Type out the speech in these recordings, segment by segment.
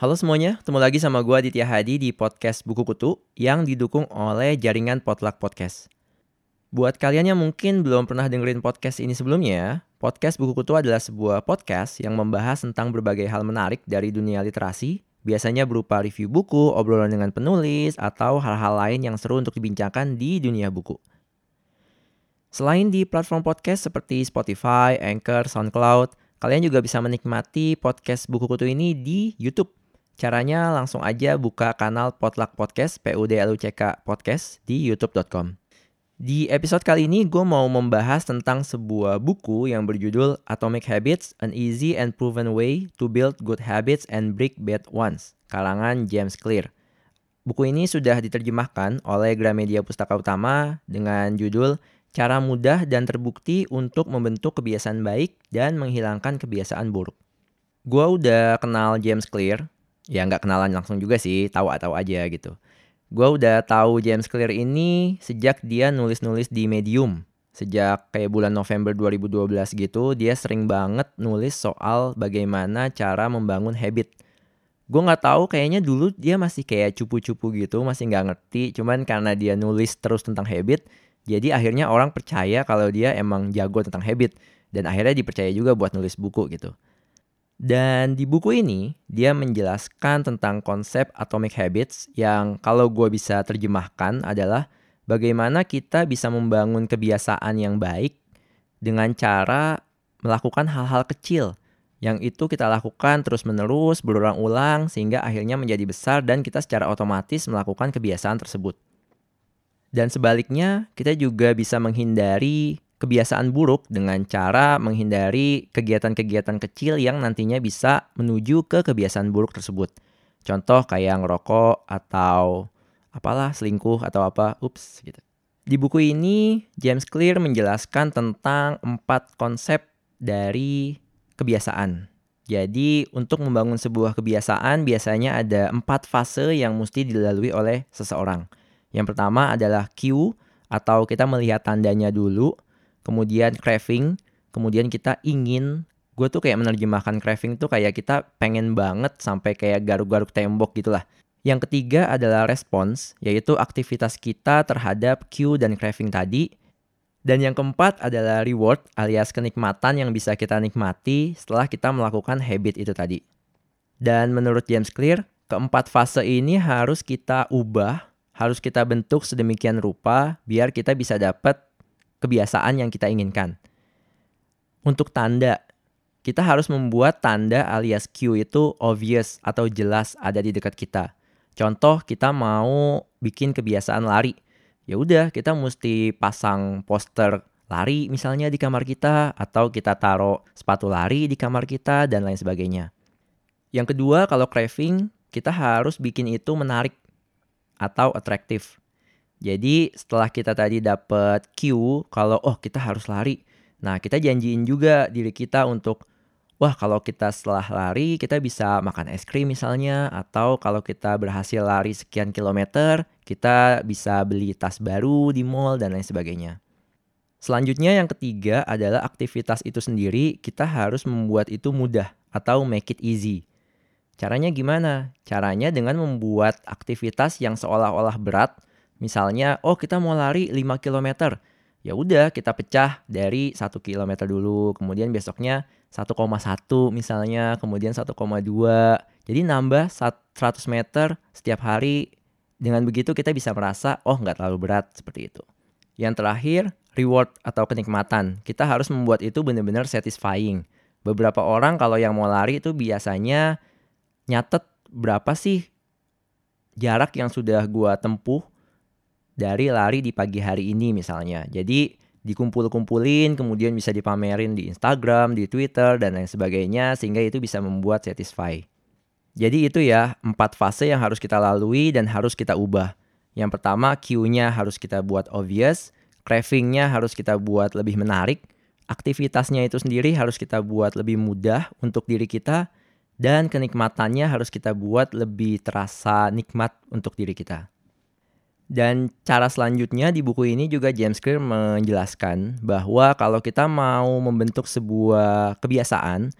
Halo semuanya, ketemu lagi sama gue Aditya Hadi di podcast Buku Kutu yang didukung oleh jaringan Potluck Podcast. Buat kalian yang mungkin belum pernah dengerin podcast ini sebelumnya, podcast Buku Kutu adalah sebuah podcast yang membahas tentang berbagai hal menarik dari dunia literasi, biasanya berupa review buku, obrolan dengan penulis, atau hal-hal lain yang seru untuk dibincangkan di dunia buku. Selain di platform podcast seperti Spotify, Anchor, SoundCloud, kalian juga bisa menikmati podcast Buku Kutu ini di YouTube Caranya langsung aja buka kanal Potluck Podcast, PUDLUCK Podcast di youtube.com. Di episode kali ini gue mau membahas tentang sebuah buku yang berjudul Atomic Habits, An Easy and Proven Way to Build Good Habits and Break Bad Ones, karangan James Clear. Buku ini sudah diterjemahkan oleh Gramedia Pustaka Utama dengan judul Cara Mudah dan Terbukti untuk Membentuk Kebiasaan Baik dan Menghilangkan Kebiasaan Buruk. Gue udah kenal James Clear, ya nggak kenalan langsung juga sih, tahu atau aja gitu. Gue udah tahu James Clear ini sejak dia nulis-nulis di Medium. Sejak kayak bulan November 2012 gitu, dia sering banget nulis soal bagaimana cara membangun habit. Gue nggak tahu kayaknya dulu dia masih kayak cupu-cupu gitu, masih nggak ngerti. Cuman karena dia nulis terus tentang habit, jadi akhirnya orang percaya kalau dia emang jago tentang habit. Dan akhirnya dipercaya juga buat nulis buku gitu. Dan di buku ini, dia menjelaskan tentang konsep atomic habits yang kalau gue bisa terjemahkan adalah bagaimana kita bisa membangun kebiasaan yang baik dengan cara melakukan hal-hal kecil yang itu kita lakukan terus-menerus berulang-ulang sehingga akhirnya menjadi besar dan kita secara otomatis melakukan kebiasaan tersebut. Dan sebaliknya, kita juga bisa menghindari kebiasaan buruk dengan cara menghindari kegiatan-kegiatan kecil yang nantinya bisa menuju ke kebiasaan buruk tersebut. Contoh kayak ngerokok atau apalah selingkuh atau apa, ups gitu. Di buku ini James Clear menjelaskan tentang empat konsep dari kebiasaan. Jadi untuk membangun sebuah kebiasaan biasanya ada empat fase yang mesti dilalui oleh seseorang. Yang pertama adalah cue atau kita melihat tandanya dulu kemudian craving, kemudian kita ingin gue tuh kayak menerjemahkan craving tuh kayak kita pengen banget sampai kayak garuk-garuk tembok gitulah. Yang ketiga adalah respons, yaitu aktivitas kita terhadap cue dan craving tadi. Dan yang keempat adalah reward alias kenikmatan yang bisa kita nikmati setelah kita melakukan habit itu tadi. Dan menurut James Clear, keempat fase ini harus kita ubah, harus kita bentuk sedemikian rupa biar kita bisa dapat kebiasaan yang kita inginkan. Untuk tanda, kita harus membuat tanda alias cue itu obvious atau jelas ada di dekat kita. Contoh, kita mau bikin kebiasaan lari. Ya udah, kita mesti pasang poster lari misalnya di kamar kita atau kita taruh sepatu lari di kamar kita dan lain sebagainya. Yang kedua, kalau craving, kita harus bikin itu menarik atau atraktif. Jadi setelah kita tadi dapat cue kalau oh kita harus lari. Nah, kita janjiin juga diri kita untuk wah kalau kita setelah lari kita bisa makan es krim misalnya atau kalau kita berhasil lari sekian kilometer, kita bisa beli tas baru di mall dan lain sebagainya. Selanjutnya yang ketiga adalah aktivitas itu sendiri kita harus membuat itu mudah atau make it easy. Caranya gimana? Caranya dengan membuat aktivitas yang seolah-olah berat Misalnya, oh kita mau lari 5 km. Ya udah kita pecah dari 1 km dulu, kemudian besoknya 1,1 misalnya, kemudian 1,2. Jadi nambah 100 meter setiap hari. Dengan begitu kita bisa merasa, oh nggak terlalu berat seperti itu. Yang terakhir, reward atau kenikmatan. Kita harus membuat itu benar-benar satisfying. Beberapa orang kalau yang mau lari itu biasanya nyatet berapa sih jarak yang sudah gua tempuh dari lari di pagi hari ini misalnya. Jadi dikumpul-kumpulin kemudian bisa dipamerin di Instagram, di Twitter dan lain sebagainya sehingga itu bisa membuat satisfy. Jadi itu ya empat fase yang harus kita lalui dan harus kita ubah. Yang pertama cue-nya harus kita buat obvious, craving-nya harus kita buat lebih menarik, aktivitasnya itu sendiri harus kita buat lebih mudah untuk diri kita dan kenikmatannya harus kita buat lebih terasa nikmat untuk diri kita. Dan cara selanjutnya di buku ini juga James Clear menjelaskan bahwa kalau kita mau membentuk sebuah kebiasaan,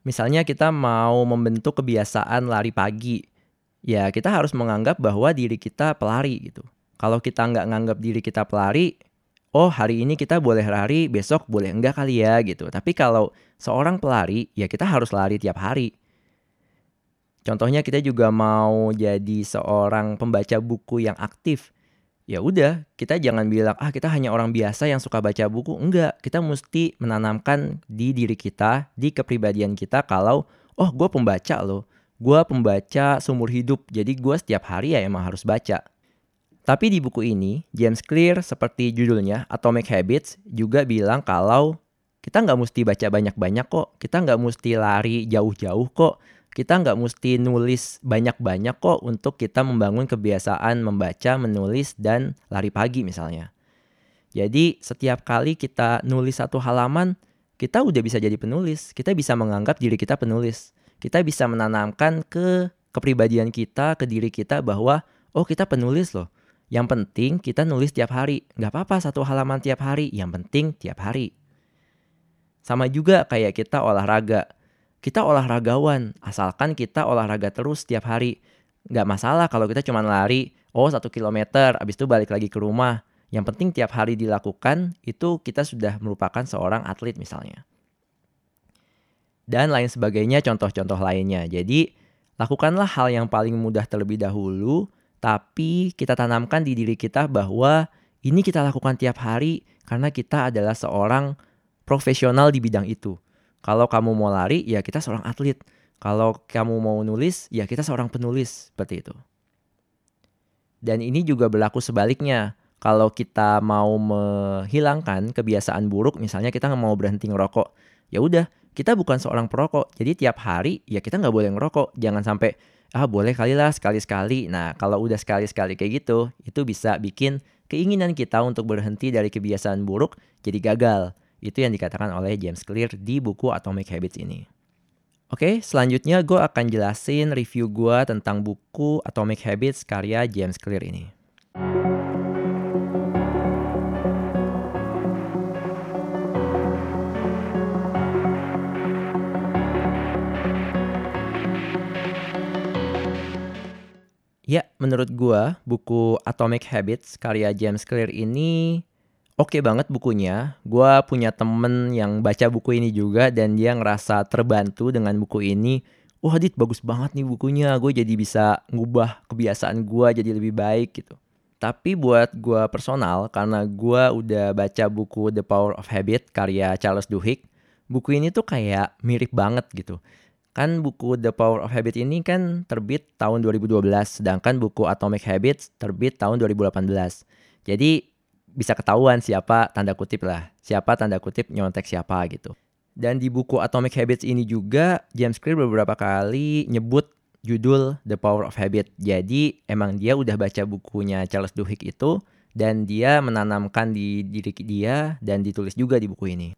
misalnya kita mau membentuk kebiasaan lari pagi, ya kita harus menganggap bahwa diri kita pelari gitu. Kalau kita nggak nganggap diri kita pelari, oh hari ini kita boleh lari, besok boleh enggak kali ya gitu. Tapi kalau seorang pelari, ya kita harus lari tiap hari. Contohnya kita juga mau jadi seorang pembaca buku yang aktif. Ya udah, kita jangan bilang ah kita hanya orang biasa yang suka baca buku. Enggak, kita mesti menanamkan di diri kita, di kepribadian kita kalau oh gue pembaca loh. Gue pembaca seumur hidup, jadi gue setiap hari ya emang harus baca. Tapi di buku ini, James Clear seperti judulnya, Atomic Habits, juga bilang kalau kita nggak mesti baca banyak-banyak kok, kita nggak mesti lari jauh-jauh kok, kita nggak mesti nulis banyak-banyak kok untuk kita membangun kebiasaan membaca, menulis, dan lari pagi misalnya. Jadi setiap kali kita nulis satu halaman, kita udah bisa jadi penulis, kita bisa menganggap diri kita penulis. Kita bisa menanamkan ke kepribadian kita, ke diri kita bahwa, oh kita penulis loh yang penting kita nulis tiap hari. Nggak apa-apa satu halaman tiap hari, yang penting tiap hari. Sama juga kayak kita olahraga. Kita olahragawan, asalkan kita olahraga terus tiap hari. Nggak masalah kalau kita cuma lari, oh satu kilometer, abis itu balik lagi ke rumah. Yang penting tiap hari dilakukan, itu kita sudah merupakan seorang atlet misalnya. Dan lain sebagainya contoh-contoh lainnya. Jadi, lakukanlah hal yang paling mudah terlebih dahulu, tapi kita tanamkan di diri kita bahwa ini kita lakukan tiap hari karena kita adalah seorang profesional di bidang itu. Kalau kamu mau lari, ya kita seorang atlet. Kalau kamu mau nulis, ya kita seorang penulis seperti itu. Dan ini juga berlaku sebaliknya. Kalau kita mau menghilangkan kebiasaan buruk, misalnya kita nggak mau berhenti ngerokok, ya udah kita bukan seorang perokok. Jadi tiap hari ya kita nggak boleh ngerokok. Jangan sampai ah boleh kali lah sekali-sekali. Nah kalau udah sekali-sekali kayak gitu, itu bisa bikin keinginan kita untuk berhenti dari kebiasaan buruk jadi gagal. Itu yang dikatakan oleh James Clear di buku Atomic Habits ini. Oke, selanjutnya gue akan jelasin review gue tentang buku Atomic Habits karya James Clear ini. Ya, menurut gua buku Atomic Habits karya James Clear ini oke okay banget bukunya. Gua punya temen yang baca buku ini juga dan dia ngerasa terbantu dengan buku ini. Wah, Dit bagus banget nih bukunya. Gue jadi bisa ngubah kebiasaan gua jadi lebih baik gitu. Tapi buat gua personal, karena gua udah baca buku The Power of Habit karya Charles Duhigg, buku ini tuh kayak mirip banget gitu Kan buku The Power of Habit ini kan terbit tahun 2012, sedangkan buku Atomic Habits terbit tahun 2018. Jadi bisa ketahuan siapa tanda kutip lah, siapa tanda kutip nyontek siapa gitu. Dan di buku Atomic Habits ini juga James Clear beberapa kali nyebut judul The Power of Habit. Jadi emang dia udah baca bukunya Charles Duhigg itu dan dia menanamkan di diri dia dan ditulis juga di buku ini.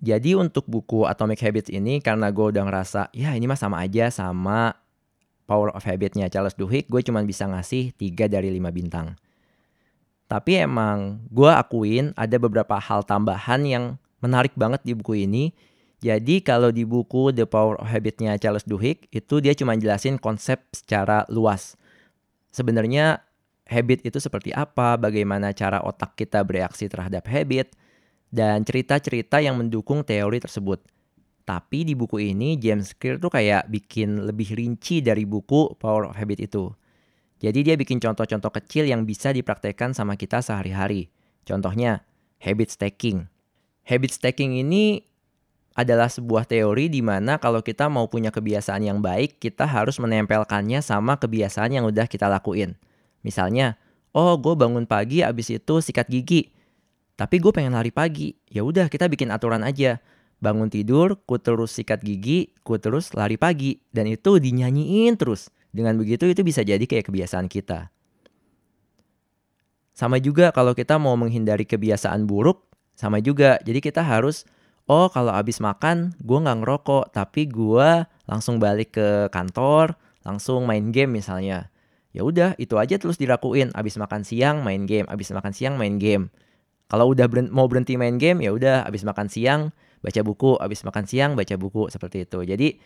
Jadi untuk buku Atomic Habits ini karena gue udah ngerasa ya ini mah sama aja sama Power of Habitnya Charles Duhigg, gue cuma bisa ngasih 3 dari 5 bintang. Tapi emang gue akuin ada beberapa hal tambahan yang menarik banget di buku ini. Jadi kalau di buku The Power of Habitnya Charles Duhigg itu dia cuma jelasin konsep secara luas. Sebenarnya habit itu seperti apa, bagaimana cara otak kita bereaksi terhadap habit, dan cerita-cerita yang mendukung teori tersebut. Tapi di buku ini James Clear tuh kayak bikin lebih rinci dari buku Power of Habit itu. Jadi dia bikin contoh-contoh kecil yang bisa dipraktekkan sama kita sehari-hari. Contohnya, habit stacking. Habit stacking ini adalah sebuah teori di mana kalau kita mau punya kebiasaan yang baik, kita harus menempelkannya sama kebiasaan yang udah kita lakuin. Misalnya, oh gue bangun pagi abis itu sikat gigi. Tapi gue pengen lari pagi. Ya udah kita bikin aturan aja. Bangun tidur, ku terus sikat gigi, ku terus lari pagi. Dan itu dinyanyiin terus. Dengan begitu itu bisa jadi kayak kebiasaan kita. Sama juga kalau kita mau menghindari kebiasaan buruk, sama juga. Jadi kita harus, oh kalau abis makan gue nggak ngerokok, tapi gue langsung balik ke kantor, langsung main game misalnya. ya udah itu aja terus dilakuin. Abis makan siang main game. Abis makan siang main game. Kalau udah berhenti, mau berhenti main game ya udah. Abis makan siang baca buku. Abis makan siang baca buku. Seperti itu. Jadi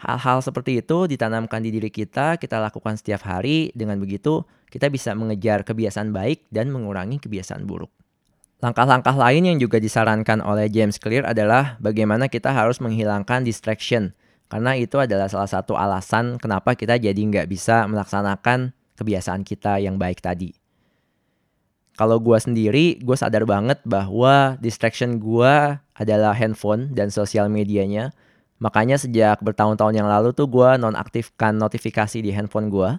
hal-hal seperti itu ditanamkan di diri kita kita lakukan setiap hari dengan begitu kita bisa mengejar kebiasaan baik dan mengurangi kebiasaan buruk Langkah-langkah lain yang juga disarankan oleh James Clear adalah bagaimana kita harus menghilangkan distraction karena itu adalah salah satu alasan kenapa kita jadi nggak bisa melaksanakan kebiasaan kita yang baik tadi. Kalau gue sendiri, gue sadar banget bahwa distraction gue adalah handphone dan sosial medianya. Makanya sejak bertahun-tahun yang lalu tuh gue nonaktifkan notifikasi di handphone gue.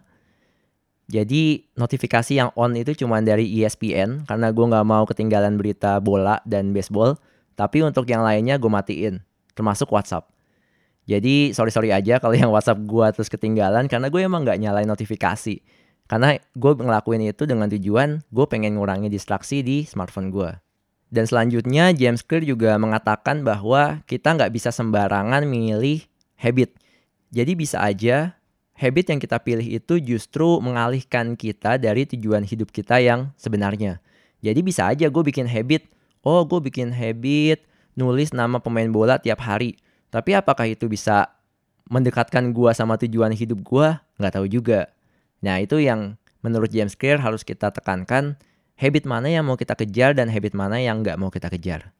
Jadi notifikasi yang on itu cuma dari ESPN karena gue nggak mau ketinggalan berita bola dan baseball. Tapi untuk yang lainnya gue matiin, termasuk WhatsApp. Jadi sorry sorry aja kalau yang WhatsApp gue terus ketinggalan karena gue emang nggak nyalain notifikasi. Karena gue ngelakuin itu dengan tujuan gue pengen ngurangi distraksi di smartphone gue. Dan selanjutnya James Clear juga mengatakan bahwa kita nggak bisa sembarangan milih habit. Jadi bisa aja habit yang kita pilih itu justru mengalihkan kita dari tujuan hidup kita yang sebenarnya. Jadi bisa aja gue bikin habit, oh gue bikin habit nulis nama pemain bola tiap hari. Tapi apakah itu bisa mendekatkan gua sama tujuan hidup gua? Nggak tahu juga. Nah itu yang menurut James Clear harus kita tekankan habit mana yang mau kita kejar dan habit mana yang nggak mau kita kejar.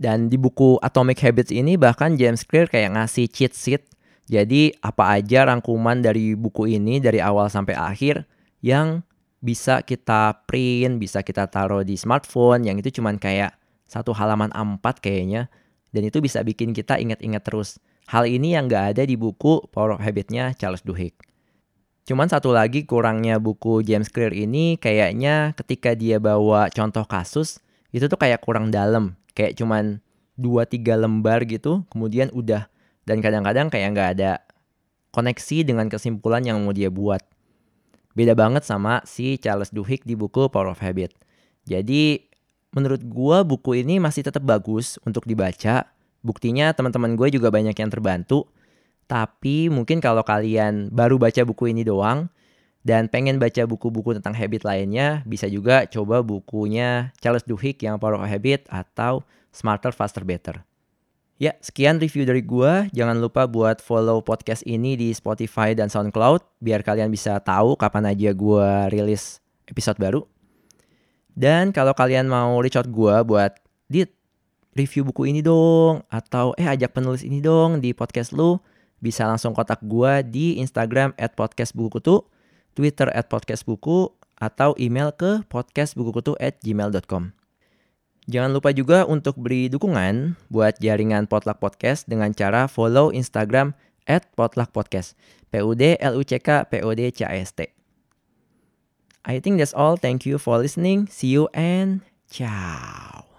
Dan di buku Atomic Habits ini bahkan James Clear kayak ngasih cheat sheet. Jadi apa aja rangkuman dari buku ini dari awal sampai akhir yang bisa kita print, bisa kita taruh di smartphone yang itu cuman kayak satu halaman A4 kayaknya dan itu bisa bikin kita ingat-ingat terus. Hal ini yang gak ada di buku Power of Habit-nya Charles Duhigg. Cuman satu lagi kurangnya buku James Clear ini kayaknya ketika dia bawa contoh kasus itu tuh kayak kurang dalam. Kayak cuman 2-3 lembar gitu kemudian udah. Dan kadang-kadang kayak gak ada koneksi dengan kesimpulan yang mau dia buat. Beda banget sama si Charles Duhigg di buku Power of Habit. Jadi menurut gue buku ini masih tetap bagus untuk dibaca. Buktinya teman-teman gue juga banyak yang terbantu. Tapi mungkin kalau kalian baru baca buku ini doang dan pengen baca buku-buku tentang habit lainnya, bisa juga coba bukunya Charles Duhigg yang Power of Habit atau Smarter, Faster, Better. Ya, sekian review dari gue. Jangan lupa buat follow podcast ini di Spotify dan SoundCloud biar kalian bisa tahu kapan aja gue rilis episode baru. Dan kalau kalian mau reach out gue buat di review buku ini dong atau eh ajak penulis ini dong di podcast lu bisa langsung kontak gue di Instagram at podcast buku kutu, Twitter at podcast buku, atau email ke podcastbukukutu at gmail.com. Jangan lupa juga untuk beri dukungan buat jaringan Potluck Podcast dengan cara follow Instagram at Potluck Podcast. P-U-D-L-U-C-K P-O-D-C-A-S-T. I think that's all. Thank you for listening. See you and ciao.